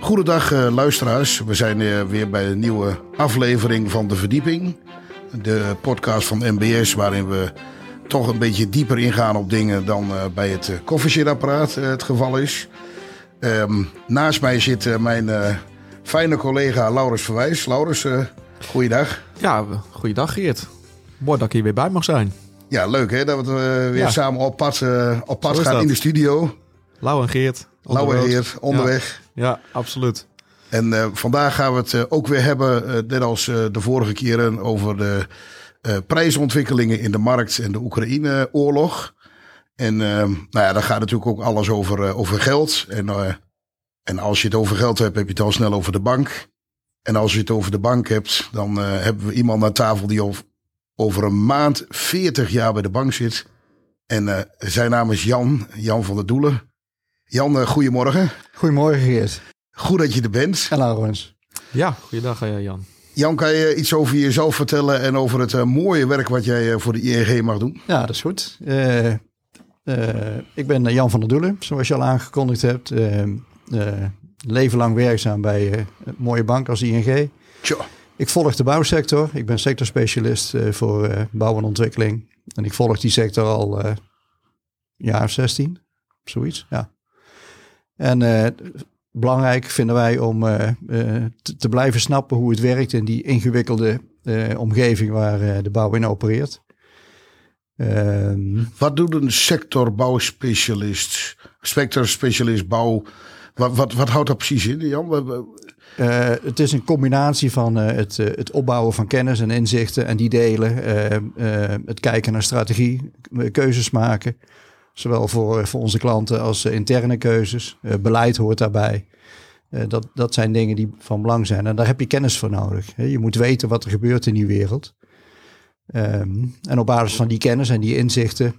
Goedendag uh, luisteraars. We zijn uh, weer bij een nieuwe aflevering van De Verdieping. De podcast van MBS waarin we toch een beetje dieper ingaan op dingen dan uh, bij het koffiezetapparaat het geval is. Um, naast mij zit mijn fijne collega Laurens Verwijs. Laurens, goeiedag. Ja, goeiedag Geert. Mooi dat ik hier weer bij mag zijn. Ja, leuk hè, dat we weer ja. samen op pad, op pad gaan in de studio. Lau en Geert. Lauwe Heer, onderweg. Ja, ja absoluut. En uh, vandaag gaan we het uh, ook weer hebben, uh, net als de vorige keren, over de prijsontwikkelingen in de markt en de Oekraïne-oorlog. En nou ja, daar gaat natuurlijk ook alles over, over geld. En, en als je het over geld hebt, heb je het al snel over de bank. En als je het over de bank hebt, dan hebben we iemand aan tafel die al over een maand 40 jaar bij de bank zit. En zijn naam is Jan, Jan van der Doelen. Jan, uh, goedemorgen. Goedemorgen Geert. Goed dat je er bent. En Laurens. Ja, goeiedag uh, Jan. Jan, kan je iets over jezelf vertellen en over het uh, mooie werk wat jij voor de ING mag doen? Ja, dat is goed. ik ben Jan van der Doelen, zoals je al aangekondigd hebt. leven lang werkzaam bij een mooie bank als ING. Tja. Ik volg de bouwsector. Ik ben sectorspecialist voor bouw en ontwikkeling. En ik volg die sector al een jaar of 16, zoiets. Ja. En uh, belangrijk vinden wij om uh, te, te, blijven snappen hoe het werkt in die ingewikkelde omgeving waar de bouw in opereert. Ehm, wat doet een sectorbouwspecialist, sectorspecialist bouw? Wat, wat, wat houdt dat precies in, Jan? Uh, het is een combinatie van uh, het, uh, het opbouwen van kennis en inzichten en die delen. het kijken naar strategie, keuzes maken. Zowel voor, voor onze klanten als eh, interne keuzes. Uh, beleid hoort daarbij. Uh, dat, dat zijn dingen die van belang zijn. En daar heb je kennis voor nodig. Je moet weten wat er gebeurt in die wereld. Um, en op basis van die kennis en die inzichten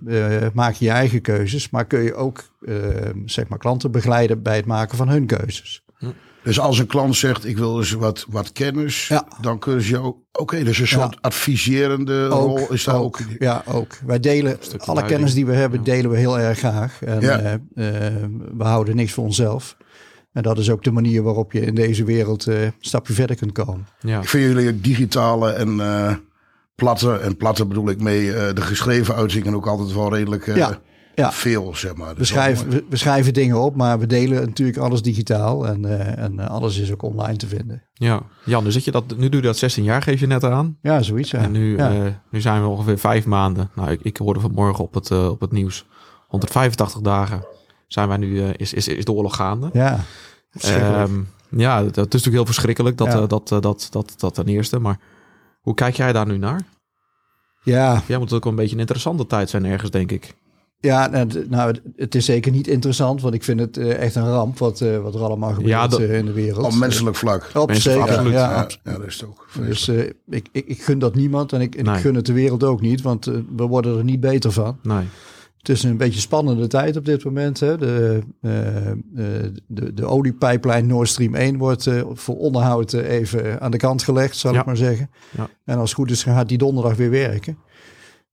maak je je eigen keuzes. Maar kun je ook ehm, zeg maar klanten begeleiden bij het maken van hun keuzes. Hm. Dus als een klant zegt, ik wil dus wat, wat kennis, ja. dan kunnen ze jou... Oké, dus een soort adviserende rol is daar ook. Ja, ook. Wij delen alle kennis die we hebben, delen we heel erg graag. En ja. uh, uh, we houden niks voor onszelf. En dat is ook de manier waarop je in deze wereld uh, een stapje verder kunt komen. Ja. Ik vind jullie digitale en platte, en platte bedoel ik mee, de geschreven uitzingen ook altijd wel redelijk... Ja ja. veel, zeg maar. we, schrijven, we, schrijven dingen op, maar we delen natuurlijk alles digitaal en, uh, en uh, alles is ook online te vinden. Ja, Jan, nu, zit je dat, nu doe je dat 16 jaar, geef je net aan. Ja, zoiets. Ja. En nu, ja. uh, nu zijn we ongeveer vijf maanden. Nou, ik, ik hoorde vanmorgen op het, op het nieuws. 185 dagen zijn wij nu, is, is, is de oorlog gaande. Ja, um, ja, dat is natuurlijk heel verschrikkelijk, dat, ja. dat, dat, dat, dat, dat ten eerste. Maar hoe kijk jij daar nu naar? Ja. Jij moet ook wel een beetje een interessante tijd zijn ergens, denk ik. Ja, nou, het is zeker niet interessant, want ik vind het uh, echt een ramp wat, uh, wat er allemaal gebeurt ja, dat, uh, in de wereld. Op menselijk vlak. Op zeker, absoluut. Ja, ja, ja, dat is het ook. Dus ik, ik, ik gun dat niemand en ik, en nee. ik gun het de wereld ook niet, want we worden er niet beter van. Nee. Het is een beetje een spannende tijd op dit moment. Hè. De, de, de oliepijplijn Nord Stream 1 wordt voor onderhoud even aan de kant gelegd, zal ik maar zeggen. En als het goed is gaat die donderdag weer werken.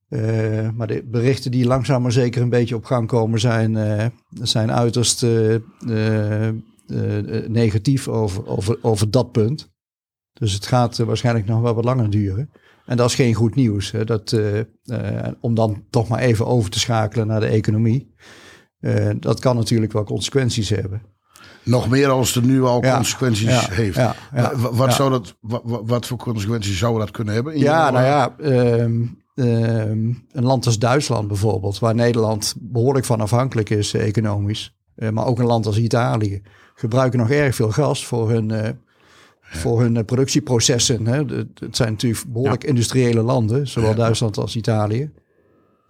Uh, maar de berichten die langzaam maar zeker een beetje op gang komen zijn, uh, zijn uiterst uh, negatief over, over, over dat punt. Dus het gaat waarschijnlijk nog wel wat langer duren. En dat is geen goed nieuws. Hè. Dat, om dan toch maar even over te schakelen naar de economie. dat kan natuurlijk wel consequenties hebben. Nog meer als er nu al ja, consequenties ja, heeft. Ja, wat, Zou dat, wat, wat, voor consequenties zou dat kunnen hebben? ja, nou ja, um, um, een land als Duitsland bijvoorbeeld, waar Nederland behoorlijk van afhankelijk is uh, economisch, uh, maar ook een land als Italië, gebruiken nog erg veel gas voor hun, uh, voor hun productieprocessen. Hè. Het zijn natuurlijk behoorlijk industriële landen, zowel Duitsland als Italië.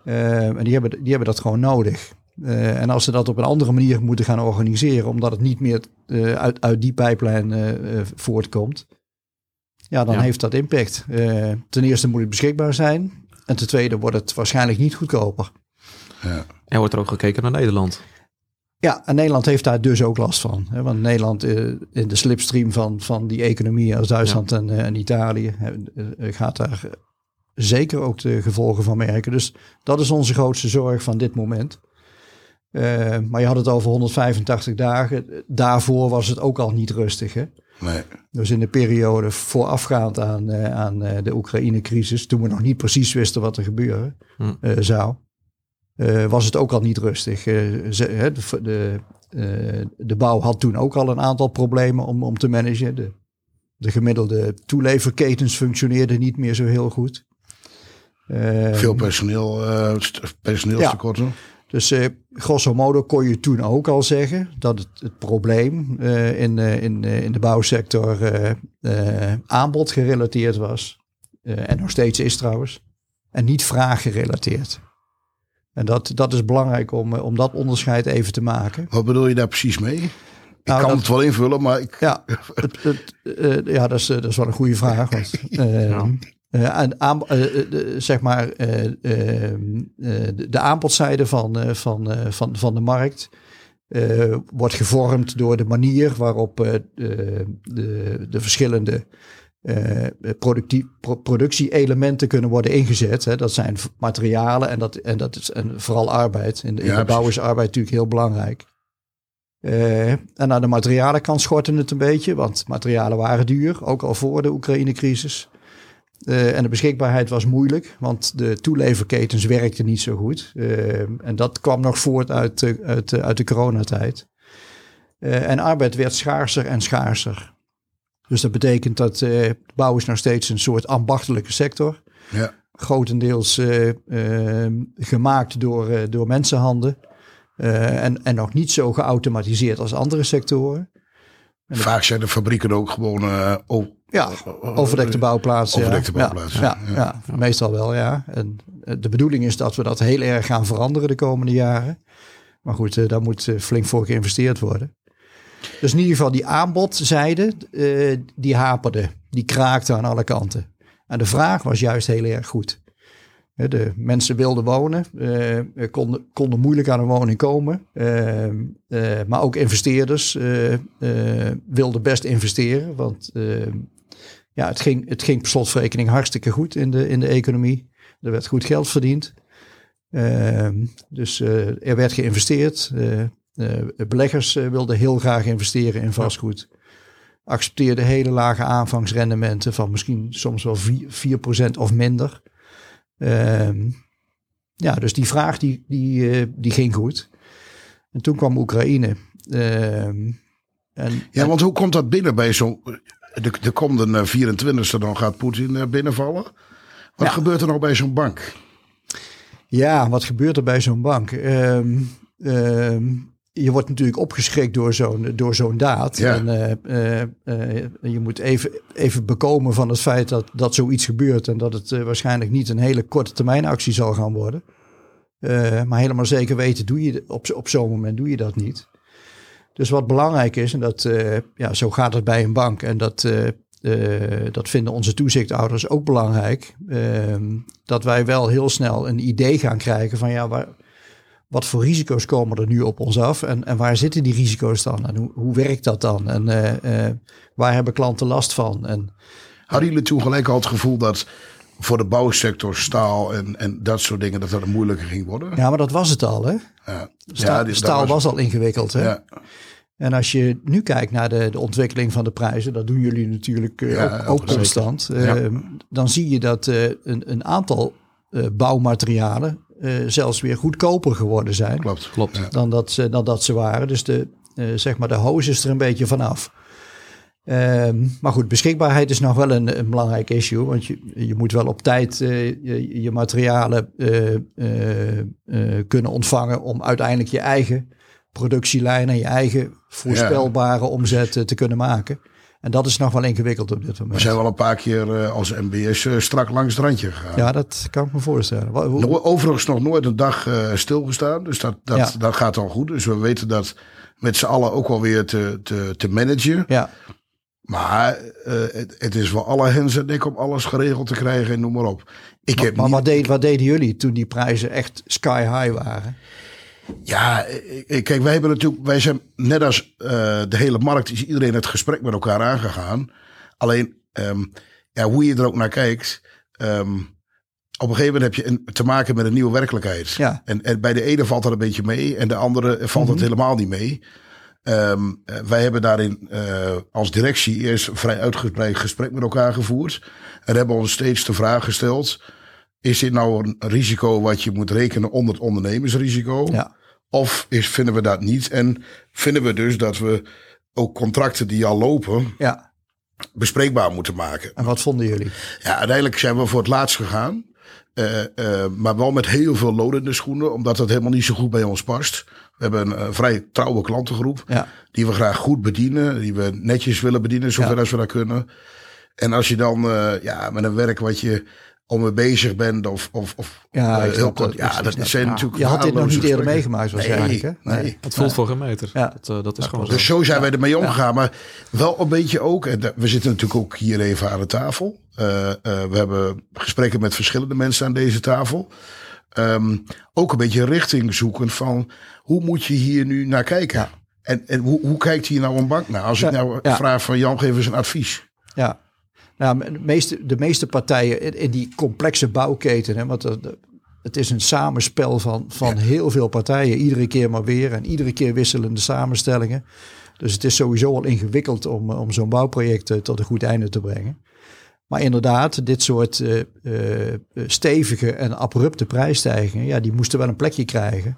Ehm, en die hebben, die hebben dat gewoon nodig. En als ze dat op een andere manier moeten gaan organiseren, omdat het niet meer uit, uit die pijplijn voortkomt, ja, dan heeft dat impact. ten eerste moet het beschikbaar zijn. En ten tweede wordt het waarschijnlijk niet goedkoper. Ja. En wordt er ook gekeken naar Nederland? Ja, en Nederland heeft daar dus ook last van. Hè? Want Nederland in de slipstream van, van die economie als Duitsland ja. en, en Italië gaat daar zeker ook de gevolgen van merken. Dus dat is onze grootste zorg van dit moment. Eh, maar je had het over 185 dagen. Daarvoor was het ook al niet rustig. Hè? Nee. Dus in de periode voorafgaand aan, eh, aan eh, de Oekraïne-crisis, toen we nog niet precies wisten wat er gebeuren Hm. eh, zou, eh, was het ook al niet rustig. Eh, ze- de, de, eh, de bouw had toen ook al een aantal problemen om, om te managen. De, de gemiddelde toeleverketens functioneerden niet meer zo heel goed. Eh, Veel personeel, eh, st- personeelstekorten. Dus eh, grosso modo kon je toen ook al zeggen dat het, het probleem eh, in, eh, in, eh, in de bouwsector eh, eh, aanbod gerelateerd was. Eh, en nog steeds is trouwens. En niet vraag gerelateerd. En dat, dat is belangrijk om, om dat onderscheid even te maken. Wat bedoel je daar precies mee? Ik Nou, kan dat- het wel invullen, maar ik, Ja, het, het, eh, ja dat, is, dat is wel een goede vraag. Want, eh, Ja. Eh, aan- aan- eh, eh, de- zeg maar, de, de aanbodzijde van, van, van, van de markt wordt gevormd door de manier waarop de, de, de verschillende eh, productie, productie-elementen kunnen worden ingezet. Hè. Dat zijn materialen en, dat, en, dat is, en vooral arbeid. In de, in Ja, de bouw is arbeid natuurlijk heel belangrijk. Eh, en aan de materialenkant schortte het een beetje, want materialen waren duur, ook al voor de Oekraïne-crisis. Eh, en de beschikbaarheid was moeilijk, want de toeleverketens werkten niet zo goed. Eh, en dat kwam nog voort uit, de- uit, de- uit de coronatijd. Eh, en arbeid werd schaarser en schaarser. Dus dat betekent dat eh, de bouw is nog steeds een soort ambachtelijke sector. ja. Grotendeels eh, eh, gemaakt door, eh, door mensenhanden. Eh, en, en nog niet zo geautomatiseerd als andere sectoren. vaak zijn de fabrieken ook gewoon eh, Ja, overdekte bouwplaatsen. ja. Overdekte Ja, bouwplaatsen, Ja, ja. ja, meestal wel, ja. En eh, de bedoeling is dat we dat heel erg gaan veranderen de komende jaren. Maar goed, eh, daar moet eh, flink voor geïnvesteerd worden. Dus in ieder geval die aanbodzijde, die haperde. Die kraakte aan alle kanten. En de vraag was juist heel erg goed. De mensen wilden wonen, konden, konden moeilijk aan een woning komen. Eh, eh, maar ook investeerders wilden best investeren. Want eh, ja, het ging, het ging per slotverrekening hartstikke goed in de, in de economie. Er werd goed geld verdiend. Ehm, dus eh, er werd geïnvesteerd. Eh, eh, beleggers wilden heel graag investeren in vastgoed. Accepteerden hele lage aanvangsrendementen van misschien soms wel 4%, 4% of minder. Ehm, ja, dus die vraag die, die, die ging goed. En toen kwam Oekraïne. Ehm, en, Ja, want hoe komt dat binnen bij zo'n... De, de komende 24e dan gaat Poetin eh, binnenvallen. Wat Ja. gebeurt er nou bij zo'n bank? Ja, wat gebeurt er bij zo'n bank? Ehm, ehm, je wordt natuurlijk opgeschrikt door zo'n, door zo'n daad. Ja. En eh, eh, eh, je moet even, even bekomen van het feit dat, dat zoiets gebeurt. En dat het eh, waarschijnlijk niet een hele korte termijn actie zal gaan worden. Eh, maar helemaal zeker weten doe je op, op zo'n moment doe je dat niet. Dus wat belangrijk is, en dat, eh, ja, zo gaat het bij een bank. En dat, eh, eh, dat vinden onze toezichthouders ook belangrijk. ehm, dat wij wel heel snel een idee gaan krijgen van ja, waar, wat voor risico's komen er nu op ons af? En, en waar zitten die risico's dan? En hoe, hoe werkt dat dan? En waar hebben klanten last van? En Hadden jullie toen gelijk al het gevoel dat voor de bouwsector staal en, en dat soort dingen, dat dat moeilijker ging worden? ja, maar dat was het al, hè? Ja. Sta- die- dat staal was, al ingewikkeld, hè? Ja, En als je nu kijkt naar de, de ontwikkeling van de prijzen, dat doen jullie natuurlijk eh, Ja, ook, constant. Ja. Eh, Dan zie je dat eh, een, een aantal eh, bouwmaterialen eh, zelfs weer goedkoper geworden zijn klopt. Klopt. Ja. dan, dat ze, dan dat ze waren. Dus de, eh, zeg maar de hoos is er een beetje vanaf. Ehm, maar goed, beschikbaarheid is nog wel een, een belangrijk issue. Want je, je moet wel op tijd eh, je, je materialen eh, eh, kunnen ontvangen om uiteindelijk je eigen productielijn en je eigen voorspelbare omzet te kunnen maken. En dat is nog wel ingewikkeld op dit We moment. zijn wel een paar keer als MBS strak langs het randje gegaan. Ja, dat kan ik me voorstellen. Overigens nog nooit een dag stilgestaan. Dus dat, dat, Ja. dat gaat al goed. Dus we weten dat met z'n allen ook wel weer te, te, te managen. ja, Maar eh, het, het is wel alle hens en nek om alles geregeld te krijgen en noem maar op. Ik heb maar niet- wat, deed, wat deden jullie toen die prijzen echt sky high waren? Ja, kijk, wij hebben natuurlijk, wij zijn net als eh, de hele markt, is iedereen het gesprek met elkaar aangegaan. Alleen, ehm, ja, hoe je er ook naar kijkt, ehm, op een gegeven moment heb je een, te maken met een nieuwe werkelijkheid. Ja. En, en bij de ene valt dat een beetje mee en de andere valt het Mhm. helemaal niet mee. Ehm, eh, wij hebben daarin eh, als directie eerst een vrij uitgebreid gesprek met elkaar gevoerd. En hebben ons steeds de vraag gesteld: is dit nou een risico wat je moet rekenen onder het ondernemersrisico? Ja. Of is, vinden we dat niet? En vinden we dus dat we ook contracten die al lopen ja. bespreekbaar moeten maken? En wat vonden jullie? Ja, uiteindelijk zijn we voor het laatst gegaan. Eh, maar wel met heel veel lood in de schoenen, omdat dat helemaal niet zo goed bij ons past. We hebben een eh, vrij trouwe klantengroep Ja. die we graag goed bedienen, die we netjes willen bedienen, zover Ja. als we dat kunnen. En als je dan ja, met een werk wat je om mee bezig bent of, of, of Ja, eh, heel snap kort, dat. ja, dat snap- zijn ja. natuurlijk Je had dit nog niet eerder gesprekken. meegemaakt Nee, waarschijnlijk, hè? nee. Het voelt voor geen meter. Ja. Dat, eh, dat is gewoon zo. Dus zo zijn wij ermee omgegaan. Maar wel een beetje ook. En da- we zitten natuurlijk ook hier even aan de tafel. Eh, eh, we hebben gesprekken met verschillende mensen aan deze tafel. Ehm, ook een beetje richting zoeken van hoe moet je hier nu naar kijken? En, en hoe, hoe kijkt hier nou een bank naar? Als ik nou ja. vraag van Jan, geef eens een advies. Ja, nou, de, meeste, de meeste partijen in, in die complexe bouwketen, hè, want dat- het is een samenspel van, van heel veel partijen, iedere keer maar weer en iedere keer wisselende samenstellingen. Dus het is sowieso al ingewikkeld om, eh, om zo'n bouwproject eh, tot een goed einde te brengen. Maar inderdaad, dit soort eh, stevige en abrupte prijsstijgingen, ja, die moesten wel een plekje krijgen.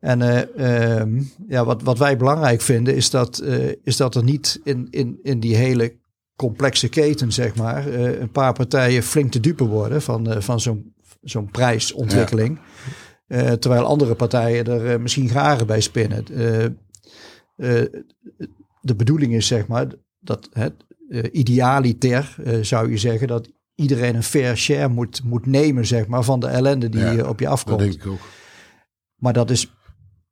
En eh, ehm, ja, wat, wat wij belangrijk vinden, is dat, is dat er niet in, in, in die hele complexe keten, zeg maar, eh, een paar partijen flink te dupe worden van, eh, van zo'n zo'n prijsontwikkeling. Eh, terwijl andere partijen er misschien garen bij spinnen. De bedoeling is, zeg maar, dat het idealiter zou je zeggen dat iedereen een fair share moet, moet nemen, zeg maar, van de ellende die Ja, op je Dat afkomt. denk ik ook. Maar dat is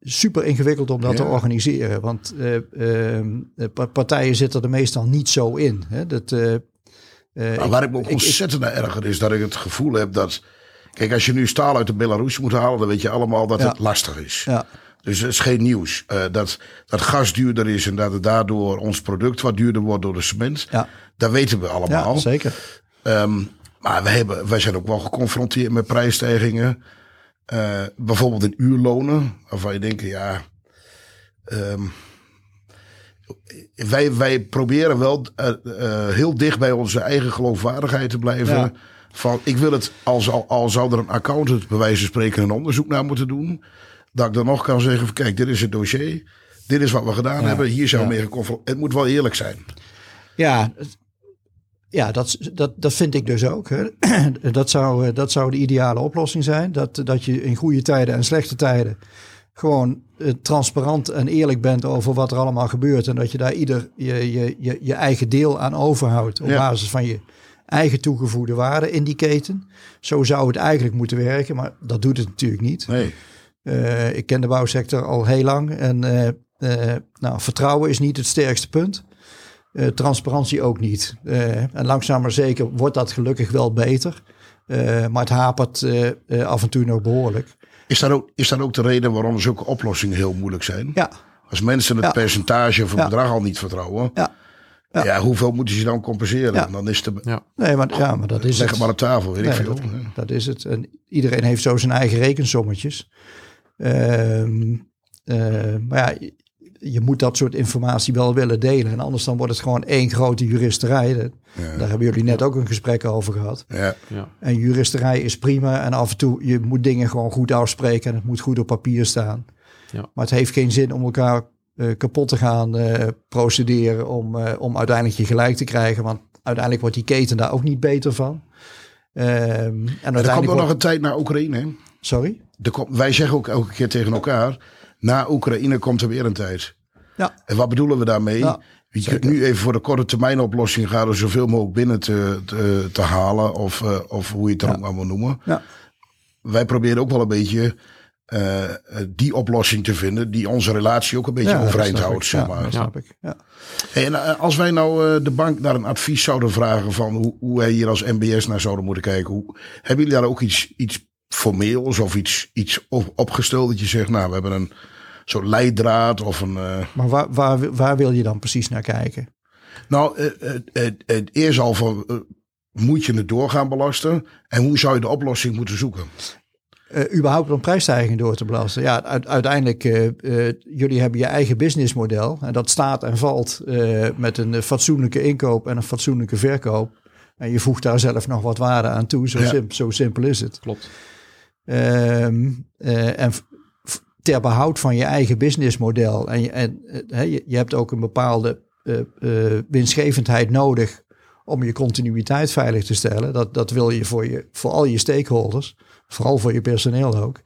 super ingewikkeld om dat Ja. te organiseren. Want eh, ehm, pa- partijen zitten er meestal niet zo in. Hè? Dat, eh, eh, Maar waar ik me ook ik- ontzettend naar erger is dat ik het gevoel heb dat. Kijk, als je nu staal uit de Belarus moet halen, dan weet je allemaal dat Ja. het lastig is. ja, Dus het is geen nieuws. Eh, dat, dat gas duurder is en dat het daardoor ons product wat duurder wordt door de cement. ja, Dat weten we allemaal. ja, zeker. Ehm, maar wij, hebben, wij zijn ook wel geconfronteerd met prijsstijgingen. Eh, bijvoorbeeld in uurlonen. Waarvan je denkt, ja... ehm, wij, wij proberen wel eh, eh, heel dicht bij onze eigen geloofwaardigheid te blijven. Ja. Van, ik wil het, als, al, al zou er een accountant bij wijze van spreken een onderzoek naar moeten doen. Dat ik dan nog kan zeggen, van, kijk, dit is het dossier. Dit is wat we gedaan Ja. hebben. Hier zijn we Ja. mee geconfronteerd. Het moet wel eerlijk zijn. Ja, ja dat, dat, dat vind ik dus ook. Hè. Dat, zou, eh, dat zou de ideale oplossing zijn. Dat, dat je in goede tijden en slechte tijden gewoon eh, transparant en eerlijk bent over wat er allemaal gebeurt. En dat je daar ieder je, je, je, je eigen deel aan overhoudt op Ja. basis van je eigen toegevoegde waarde in die keten. Zo zou het eigenlijk moeten werken, maar dat doet het natuurlijk niet. Nee. Eh, ik ken de bouwsector al heel lang en nou, vertrouwen is niet het sterkste punt. Eh, transparantie ook niet. Eh, en langzaam maar zeker wordt dat gelukkig wel beter. Eh, maar het hapert af en toe nog behoorlijk. Is dat, ook, is dat ook de reden waarom zulke oplossingen heel moeilijk zijn? Ja, Als mensen het Ja. percentage het Ja. bedrag al niet vertrouwen, ja. ja. Ja. hoeveel moeten ze dan compenseren? Ja. Dan is de, Ja. Nee, maar, ja, maar dat is leg het. maar op tafel, weet Nee, ik veel. dat, dat is het. En iedereen heeft zo zijn eigen rekensommetjes. Ehm, eh, maar ja, je, moet dat soort informatie wel willen delen. En anders dan wordt het gewoon één grote juristerij. Ja. Daar hebben jullie net ook een gesprek over gehad. Ja. Ja. En juristerij is prima. En af en toe, je moet dingen gewoon goed afspreken. En het moet goed op papier staan. Ja. Maar het heeft geen zin om elkaar eh, kapot te gaan eh, procederen. Om, eh, om uiteindelijk je gelijk te krijgen. Want uiteindelijk wordt die keten daar ook niet beter van. Ehm, en En er uiteindelijk komt ook nog een tijd naar Oekraïne. hè? Sorry? Komt, wij zeggen ook elke keer tegen elkaar, na Oekraïne komt er weer een tijd. Ja. En wat bedoelen we daarmee? Ja, je kunt nu even voor de korte termijn oplossing gaan er zoveel mogelijk binnen te, te, te halen. Of, eh, of hoe je het dan ook maar wil noemen. Ja. Wij proberen ook wel een beetje eh, eh, die oplossing te vinden. Die onze relatie ook een beetje overeind houdt. Zeg Ja, maar. snap ik. Ja. Hey, en als wij nou de bank naar een advies zouden vragen van hoe, hoe wij hier als MBS naar zouden moeten kijken. Hoe, hebben jullie daar ook iets, iets formeels of iets, iets op, opgesteld dat je zegt, nou we hebben een soort leidraad of een... eh, Maar waar, waar, waar wil je dan precies naar kijken? nou, eh, eh, eerst al van, moet je het door gaan belasten? En hoe zou je de oplossing moeten zoeken? Uh, überhaupt om prijsstijging door te belasten. Ja, uiteindelijk, uh, uh, jullie hebben je eigen businessmodel. En dat staat en valt met een fatsoenlijke inkoop en een fatsoenlijke verkoop. En je voegt daar zelf nog wat waarde aan toe. Zo, ja. zo simpel is het. Klopt. Ehm, en ter behoud van je eigen businessmodel. En, je, en je, je hebt ook een bepaalde winstgevendheid nodig om je continuïteit veilig te stellen. Dat, dat wil je voor, je voor al je stakeholders, vooral voor je personeel ook.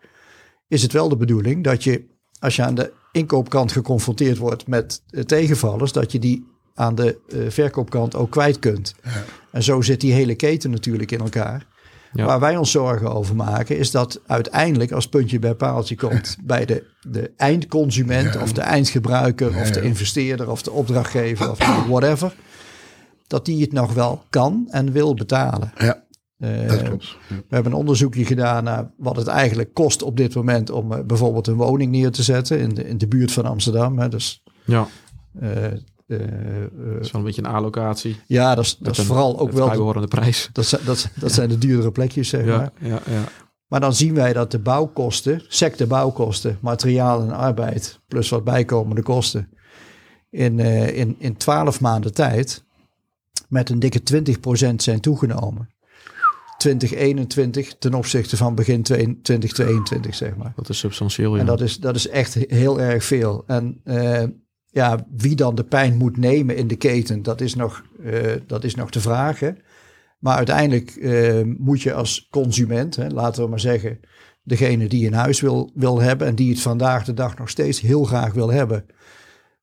Is het wel de bedoeling dat je, als je aan de inkoopkant geconfronteerd wordt met tegenvallers, dat je die aan de verkoopkant ook kwijt kunt. Ja. En zo zit die hele keten natuurlijk in elkaar. Ja. Waar wij ons zorgen over maken, is dat uiteindelijk als puntje bij paaltje komt bij de, de eindconsument ja. of de eindgebruiker of de investeerder of de opdrachtgever of whatever dat die het nog wel kan en wil betalen. Ja, uh, dat klopt. We hebben een onderzoekje gedaan naar wat het eigenlijk kost op dit moment om uh, bijvoorbeeld een woning neer te zetten in de, in de buurt van Amsterdam. Hè. Dus, ja. Uh, dat is wel een beetje een allocatie. Ja, dat is, dat is vooral ook wel de prijs. Dat, dat, dat ja. zijn de duurdere plekjes, zeg ja, maar. Ja, ja. Maar dan zien wij dat de bouwkosten, secte bouwkosten, materiaal en arbeid, plus wat bijkomende kosten, in, in, in 12 maanden tijd met een dikke 20% zijn toegenomen. 2021 ten opzichte van begin 2022, zeg maar. Dat is substantieel, ja. En dat is, dat is echt heel erg veel. En uh, ja, wie dan de pijn moet nemen in de keten, dat is nog, uh, dat is nog te vragen. Maar uiteindelijk uh, moet je als consument, hè, laten we maar zeggen, degene die een huis wil, wil hebben en die het vandaag de dag nog steeds heel graag wil hebben,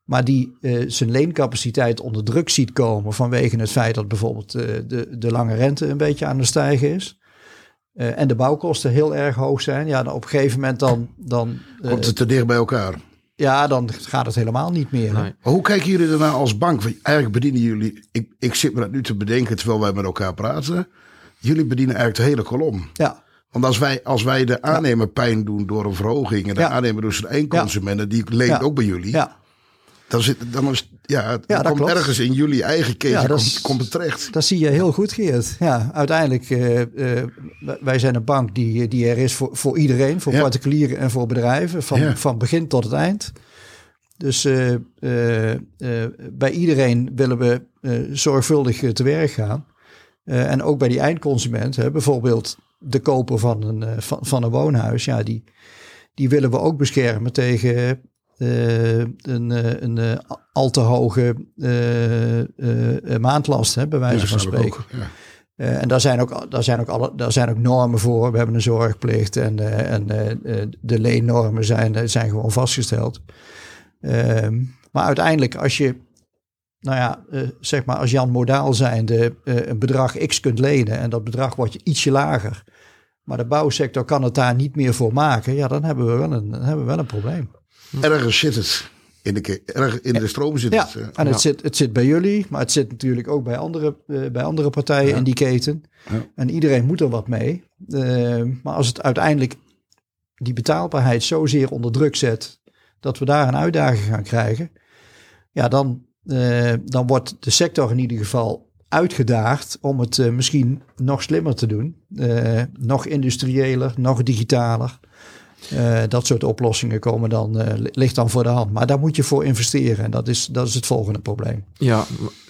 maar die uh, zijn leencapaciteit onder druk ziet komen vanwege het feit dat bijvoorbeeld de, de lange rente een beetje aan het stijgen is. En de bouwkosten heel erg hoog zijn. Ja, dan op een gegeven moment dan... dan Komt het te dicht bij elkaar? Ja, dan gaat het helemaal niet meer. Nee. Maar hoe kijken jullie ernaar als bank? Want eigenlijk bedienen jullie... Ik, ik zit me dat nu te bedenken terwijl wij met elkaar praten. Jullie bedienen eigenlijk de hele kolom. Ja. Want als wij, als wij de aannemer pijn doen door een verhoging... en de ja. aannemer door zijn eindconsumenten... die leent ja. ook bij jullie... Ja. Dan, zit, dan, is, ja, dan komt klopt. ergens in jullie eigen ja, komt, komt het terecht. Dat zie je heel goed, Geert. Ja, uiteindelijk, uh, uh, wij zijn een bank die, die er is voor, voor iedereen, voor ja. particulieren en voor bedrijven, van, van begin tot het eind. Dus uh, bij iedereen willen we zorgvuldig te werk gaan. en ook bij die eindconsument, hè, bijvoorbeeld de koper van een, van, van een woonhuis, ja, die, die willen we ook beschermen tegen uh, een, een, een al te hoge uh, maandlast, hè, bij wijze ja, van spreken. Ook, ja. En daar zijn, ook, daar, zijn ook alle, daar zijn ook normen voor. We hebben een zorgplicht en, en de leennormen zijn, zijn gewoon vastgesteld. Ehm, maar uiteindelijk, als je, nou ja, zeg maar, als Jan Modaal zijnde een bedrag X kunt lenen en dat bedrag wordt je ietsje lager, maar de bouwsector kan het daar niet meer voor maken, ja, dan hebben we wel een, hebben we wel een probleem. Ergens zit het. In de, erg in de stroom zit ja, het. Ja. En het, zit, het zit bij jullie, maar het zit natuurlijk ook bij andere, uh, bij andere partijen ja. in die keten. En iedereen moet er wat mee. Uh, maar als het uiteindelijk die betaalbaarheid zozeer onder druk zet, dat we daar een uitdaging gaan krijgen, ja, dan, uh, dan wordt de sector in ieder geval uitgedaagd om het misschien nog slimmer te doen. nog industriëler, nog digitaler. Uh, dat soort oplossingen komen dan, uh, ligt dan voor de hand. Maar daar moet je voor investeren en dat is, dat is het volgende probleem. Ja,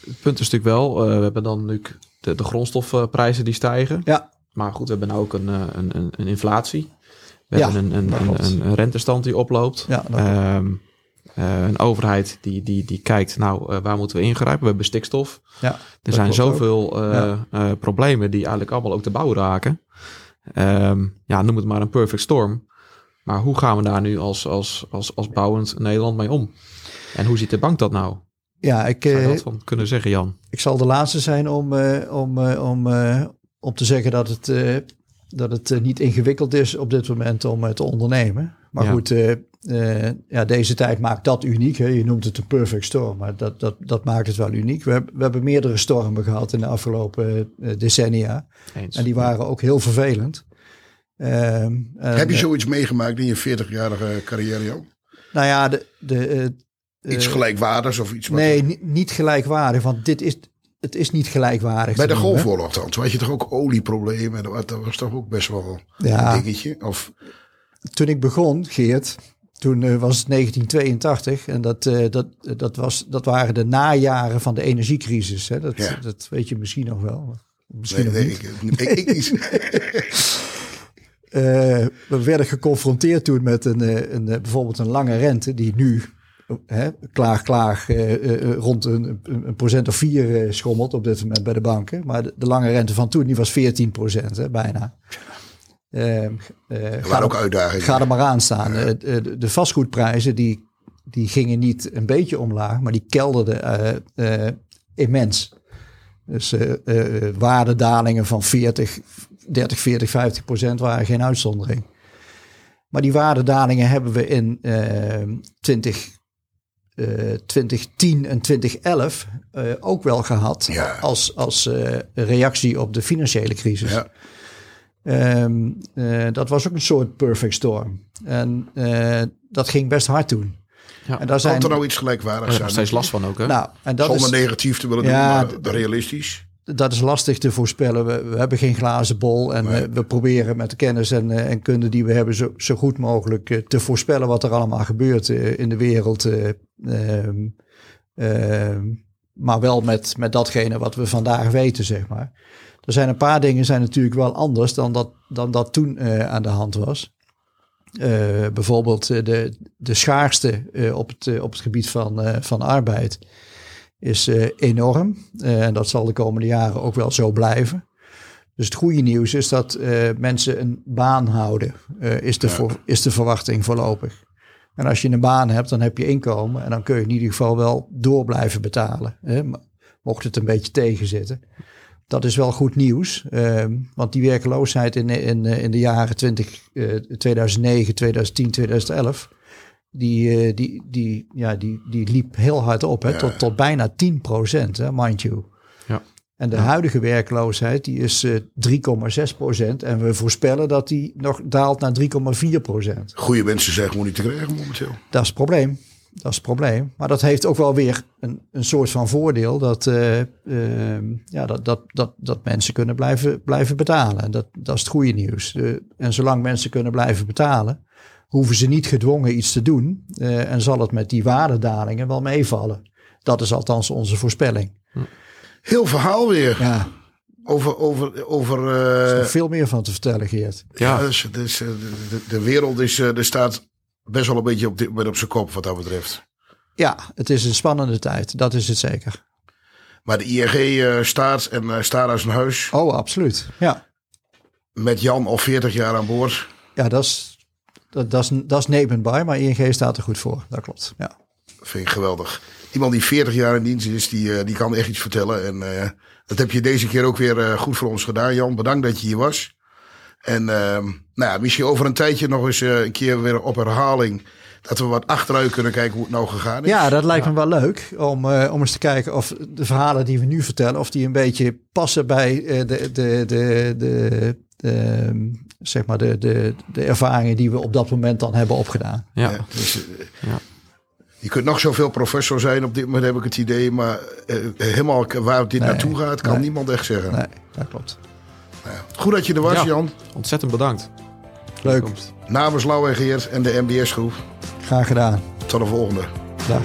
het punt is natuurlijk wel, uh, we hebben dan nu de, de grondstofprijzen die stijgen. Ja. Maar goed, we hebben nou ook een, een, een, een inflatie. We ja, hebben een, een, een, een, rentestand die oploopt. Ja, um, een overheid die, die, die kijkt, nou, waar moeten we ingrijpen? We hebben stikstof. Ja, er zijn zoveel ja. problemen die eigenlijk allemaal ook te bouw raken. Um, ja, noem het maar een perfect storm. Maar hoe gaan we daar nu als, als, als, als bouwend Nederland mee om? En hoe ziet de bank dat nou? Ja, ik Zou je dat van kunnen zeggen, Jan? Ik zal de laatste zijn om, uh, om, uh, om, om te zeggen dat het, dat het niet ingewikkeld is op dit moment om te ondernemen. Maar ja. goed, ja, deze tijd maakt dat uniek. Hè? Je noemt het een perfect storm, maar dat, dat, dat maakt het wel uniek. We, hebben, we hebben meerdere stormen gehad in de afgelopen decennia. Eens. En die waren ook heel vervelend. Uh, Heb je zoiets meegemaakt in je 40-jarige carrière, Jan? Nou ja, de, de, uh, iets gelijkwaardigs of iets? Nee, niet, niet gelijkwaardig. Want dit is, het is niet gelijkwaardig. Bij de golfoorlog dan. Toen had je toch ook olieproblemen. En dat was toch ook best wel Ja. een dingetje. Of, Toen ik begon, Geert, toen eh, was het 1982 en dat, eh, dat, dat, was, dat waren de najaren van de energiecrisis. Hè? Dat, Ja. dat weet je misschien nog wel. Misschien nee, nee, ik, ik, ik niet. Eh, we werden geconfronteerd toen met een, eh, een, eh, bijvoorbeeld een lange rente die nu hè, klaar, klaar rond een, een, procent of vier schommelt op dit moment bij de banken. Maar de, de lange rente van toen die was 14 procent, hè, bijna. Er ga waren ook uitdagingen. Ga er maar aan staan. De, de vastgoedprijzen die, die gingen niet een beetje omlaag, maar die kelderden immens. Dus waardedalingen van 40, 30, 40, 50 procent waren geen uitzondering. Maar die waardedalingen hebben we in eh 20, eh, 2010 en 2011 eh, ook wel gehad Ja. als, als eh, reactie op de financiële crisis. Ja. Ehm, eh, dat was ook een soort perfect storm. En eh, dat ging best hard toen. Ja. En daar zijn, Kan er nou iets gelijkwaardigs zijn? nog steeds last van ook. Hè? nou, en dat Zonder is, negatief te willen Ja, doen, maar realistisch. Dat is lastig te voorspellen. We, we hebben geen glazen bol en Nee. we, we proberen met de kennis en, eh, en kunde die we hebben zo, zo goed mogelijk eh, te voorspellen wat er allemaal gebeurt eh, in de wereld. eh, ehm, ehm, maar wel met, met datgene wat we vandaag weten, zeg maar. Er zijn een paar dingen zijn natuurlijk wel anders dan dat, dan dat toen aan de hand was. Bijvoorbeeld de, de schaarste op, het, op het gebied van, van arbeid is eh, enorm. Eh, en dat zal de komende jaren ook wel zo blijven. Dus het goede nieuws is dat eh, mensen een baan houden, is, de Ja. voor, is de verwachting voorlopig. En als je een baan hebt, dan heb je inkomen en dan kun je in ieder geval wel door blijven betalen. Hè? Mocht het een beetje tegenzitten. Dat is wel goed nieuws, ehm, want die werkeloosheid in, in, in de jaren 20, eh, 2009, 2010, 2011, die, eh, die, die, ja, die, die liep heel hard op, hè, Ja. tot, tot bijna 10 procent, hè, mind you. Ja. En de huidige werkloosheid die is eh 3,6 procent en we voorspellen dat die nog daalt naar 3,4 procent. Goede mensen zijn gewoon niet te krijgen momenteel. Dat is het probleem. Dat is het probleem. Maar dat heeft ook wel weer een, een soort van voordeel dat, eh, ehm, ja, dat, dat, dat, dat mensen kunnen blijven, blijven betalen. En Dat, dat is het goede nieuws. Eh, en zolang mensen kunnen blijven betalen, hoeven ze niet gedwongen iets te doen. eh, en zal het met die waardedalingen wel meevallen. Dat is althans onze voorspelling. Heel verhaal weer. Ja, Over, over, over er is eh, veel meer van te vertellen, Geert. ja. Ja. dus, dus, eh, de, de, de wereld is, eh, er staat best wel een beetje op, dit moment op zijn kop wat dat betreft. Ja, het is een spannende tijd. Dat is het zeker. Maar de ING eh, staat en eh, staat als een huis. Oh, absoluut. Ja, Met Jan al 40 jaar aan boord. ja dat is... Dat, dat, is, dat is nebenbij, maar ING staat er goed voor. Dat klopt. Ja. Vind ik geweldig. Iemand die 40 jaar in dienst is, die, eh, die kan echt iets vertellen. En eh, dat heb je deze keer ook weer eh, goed voor ons gedaan, Jan. Bedankt dat je hier was. En ehm, nou ja, misschien over een tijdje nog eens een keer weer op herhaling. Dat we wat achteruit kunnen kijken hoe het nou gegaan is. Ja, dat lijkt me wel leuk om, om eens te kijken of de verhalen die we nu vertellen, of die een beetje passen bij de, de, de, de, de, zeg maar de, de, de ervaringen die we op dat moment dan hebben opgedaan. Ja. Ja, dus, eh, Ja. Je kunt nog zoveel professor zijn, op dit moment heb ik het idee. Maar eh, helemaal waar dit Nee, naartoe gaat, kan nee. niemand echt zeggen. Nee, dat klopt. Goed dat je er was, Ja. Jan. Ontzettend bedankt. Leuk. Namens Lau en Geert en de MBS groep. graag gedaan. Tot de volgende. Dag.